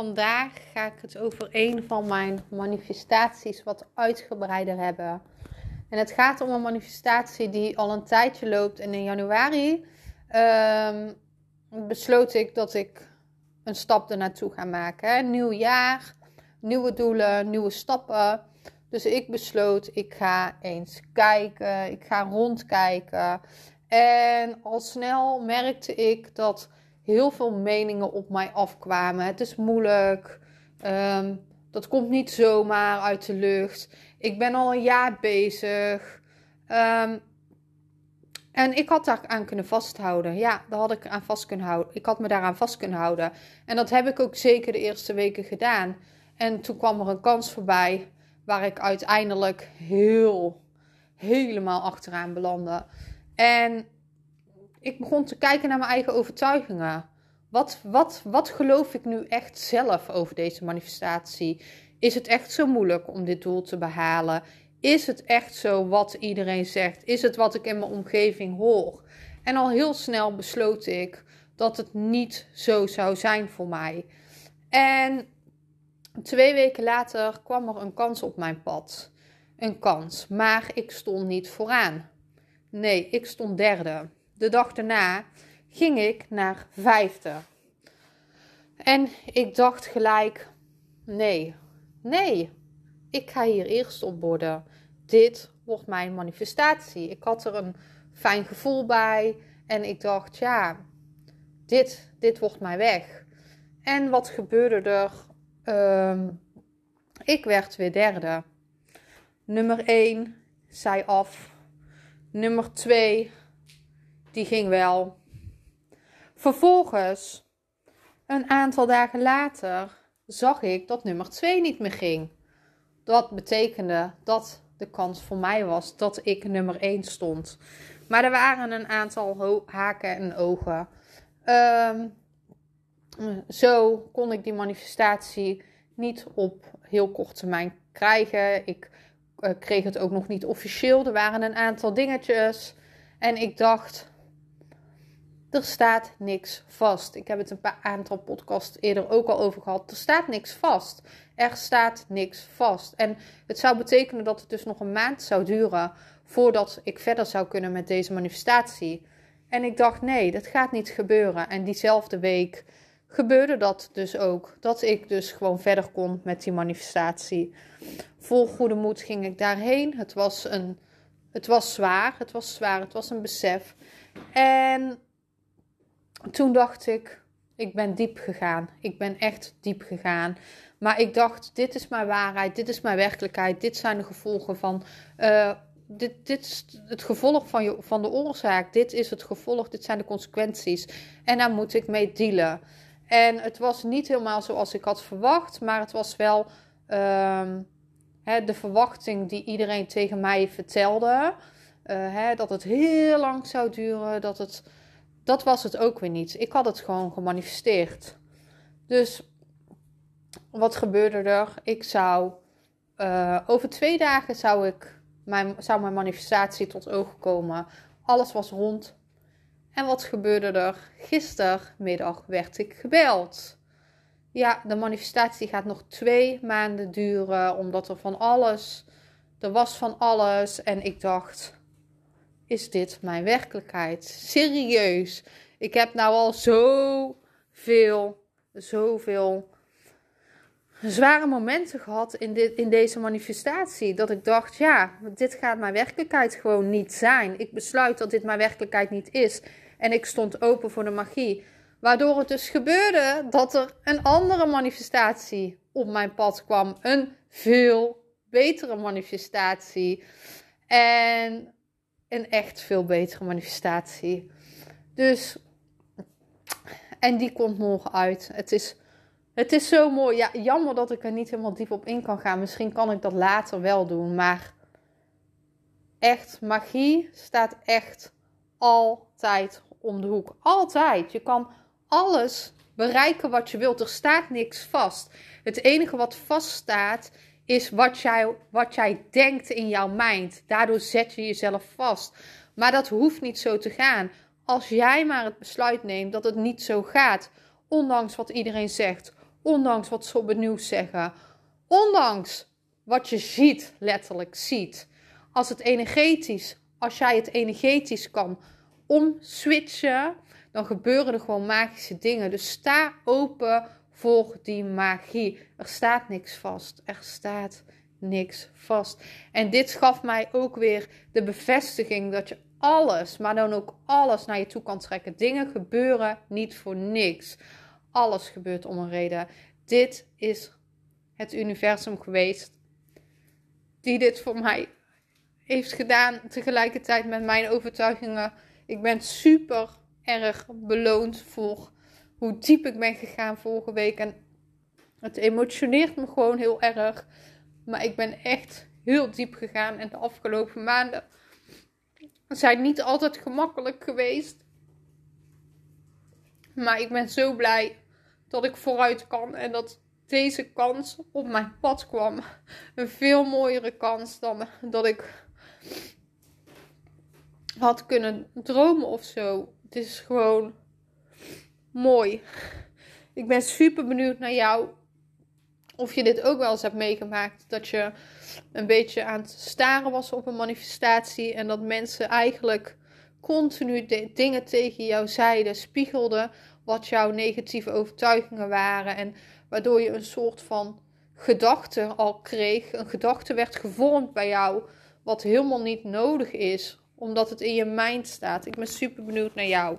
Vandaag ga ik het over een van mijn manifestaties wat uitgebreider hebben. En het gaat om een manifestatie die al een tijdje loopt. En in januari um, besloot ik dat ik een stap ernaartoe ga maken. Nieuw jaar, nieuwe doelen, nieuwe stappen. Dus ik besloot, ik ga eens kijken, ik ga rondkijken. En al snel merkte ik dat heel veel meningen op mij afkwamen. Het is moeilijk. Ehm, dat komt niet zomaar uit de lucht. Ik ben al een jaar bezig. Ehm, en ik had daar aan kunnen vasthouden. Ja, daar had ik aan vast kunnen houden. Ik had me daaraan vast kunnen houden. En dat heb ik ook zeker de eerste weken gedaan. En toen kwam er een kans voorbij waar ik uiteindelijk heel, helemaal achteraan belandde. En ik begon te kijken naar mijn eigen overtuigingen. Wat, wat, wat geloof ik nu echt zelf over deze manifestatie? Is het echt zo moeilijk om dit doel te behalen? Is het echt zo wat iedereen zegt? Is het wat ik in mijn omgeving hoor? En al heel snel besloot ik dat het niet zo zou zijn voor mij. En twee weken later kwam er een kans op mijn pad. Een kans, maar ik stond niet vooraan. Nee, ik stond derde de dag daarna ging ik naar vijfde. En ik dacht gelijk: nee, nee, ik ga hier eerst op worden. Dit wordt mijn manifestatie. Ik had er een fijn gevoel bij en ik dacht: ja, dit, dit wordt mijn weg. En wat gebeurde er? Ehm, ik werd weer derde. Nummer 1 zei af. Nummer 2 die ging wel. Vervolgens, een aantal dagen later, zag ik dat nummer 2 niet meer ging. Dat betekende dat de kans voor mij was dat ik nummer 1 stond. Maar er waren een aantal haken en ogen. Ehm, zo kon ik die manifestatie niet op heel kort termijn krijgen. Ik uh, kreeg het ook nog niet officieel. Er waren een aantal dingetjes. En ik dacht, er staat niks vast. Ik heb het een paar aantal podcasts eerder ook al over gehad. Er staat niks vast. Er staat niks vast. En het zou betekenen dat het dus nog een maand zou duren voordat ik verder zou kunnen met deze manifestatie. En ik dacht, nee, dat gaat niet gebeuren. En diezelfde week gebeurde dat dus ook. Dat ik dus gewoon verder kon met die manifestatie. Vol goede moed ging ik daarheen. Het was een. Het was zwaar. Het was zwaar. Het was een besef. En toen dacht ik, ik ben diep gegaan. Ik ben echt diep gegaan. Maar ik dacht, dit is mijn waarheid, dit is mijn werkelijkheid, dit zijn de gevolgen van. Uh, dit, dit is het gevolg van, je, van de oorzaak. Dit is het gevolg, dit zijn de consequenties. En daar moet ik mee dealen. En het was niet helemaal zoals ik had verwacht, maar het was wel uh, hè, de verwachting die iedereen tegen mij vertelde. Uh, hè, dat het heel lang zou duren, dat het dat was het ook weer niet. Ik had het gewoon gemanifesteerd. Dus wat gebeurde er? Ik zou uh, over twee dagen zou ik mijn, zou mijn manifestatie tot oog komen. Alles was rond. En wat gebeurde er? Gistermiddag werd ik gebeld. Ja, de manifestatie gaat nog twee maanden duren, omdat er van alles, er was van alles. En ik dacht, is dit mijn werkelijkheid? Serieus. Ik heb nou al zoveel, zoveel zware momenten gehad in, dit, in deze manifestatie. Dat ik dacht, ja, dit gaat mijn werkelijkheid gewoon niet zijn. Ik besluit dat dit mijn werkelijkheid niet is. En ik stond open voor de magie. Waardoor het dus gebeurde dat er een andere manifestatie op mijn pad kwam. Een veel betere manifestatie. En een echt veel betere manifestatie. Dus En die komt morgen uit. Het is, het is zo mooi. Ja, jammer dat ik er niet helemaal diep op in kan gaan. Misschien kan ik dat later wel doen. Maar echt, magie staat echt altijd om de hoek. Altijd. Je kan alles bereiken wat je wilt. Er staat niks vast. Het enige wat vaststaat is wat jij, wat jij denkt in jouw mind. Daardoor zet je jezelf vast. Maar dat hoeft niet zo te gaan. Als jij maar het besluit neemt dat het niet zo gaat, ondanks wat iedereen zegt, ondanks wat ze op het nieuws zeggen, ondanks wat je ziet, letterlijk ziet. Als het energetisch, als jij het energetisch kan omswitchen, dan gebeuren er gewoon magische dingen. Dus sta open voor die magie. Er staat niks vast. Er staat niks vast. En dit gaf mij ook weer de bevestiging dat je alles, maar dan ook alles naar je toe kan trekken. Dingen gebeuren niet voor niks. Alles gebeurt om een reden. Dit is het universum geweest die dit voor mij heeft gedaan. Tegelijkertijd met mijn overtuigingen. Ik ben super erg beloond voor hoe diep ik ben gegaan vorige week. En het emotioneert me gewoon heel erg. Maar ik ben echt heel diep gegaan. En de afgelopen maanden zijn niet altijd gemakkelijk geweest. Maar ik ben zo blij dat ik vooruit kan. En dat deze kans op mijn pad kwam. Een veel mooiere kans dan dat ik had kunnen dromen of zo. Het is gewoon mooi. Ik ben super benieuwd naar jou. Of je dit ook wel eens hebt meegemaakt. Dat je een beetje aan het staren was op een manifestatie. En dat mensen eigenlijk continu dingen tegen jou zeiden, spiegelden. Wat jouw negatieve overtuigingen waren. En waardoor je een soort van gedachte al kreeg. Een gedachte werd gevormd bij jou. Wat helemaal niet nodig is. Omdat het in je mind staat. Ik ben super benieuwd naar jou.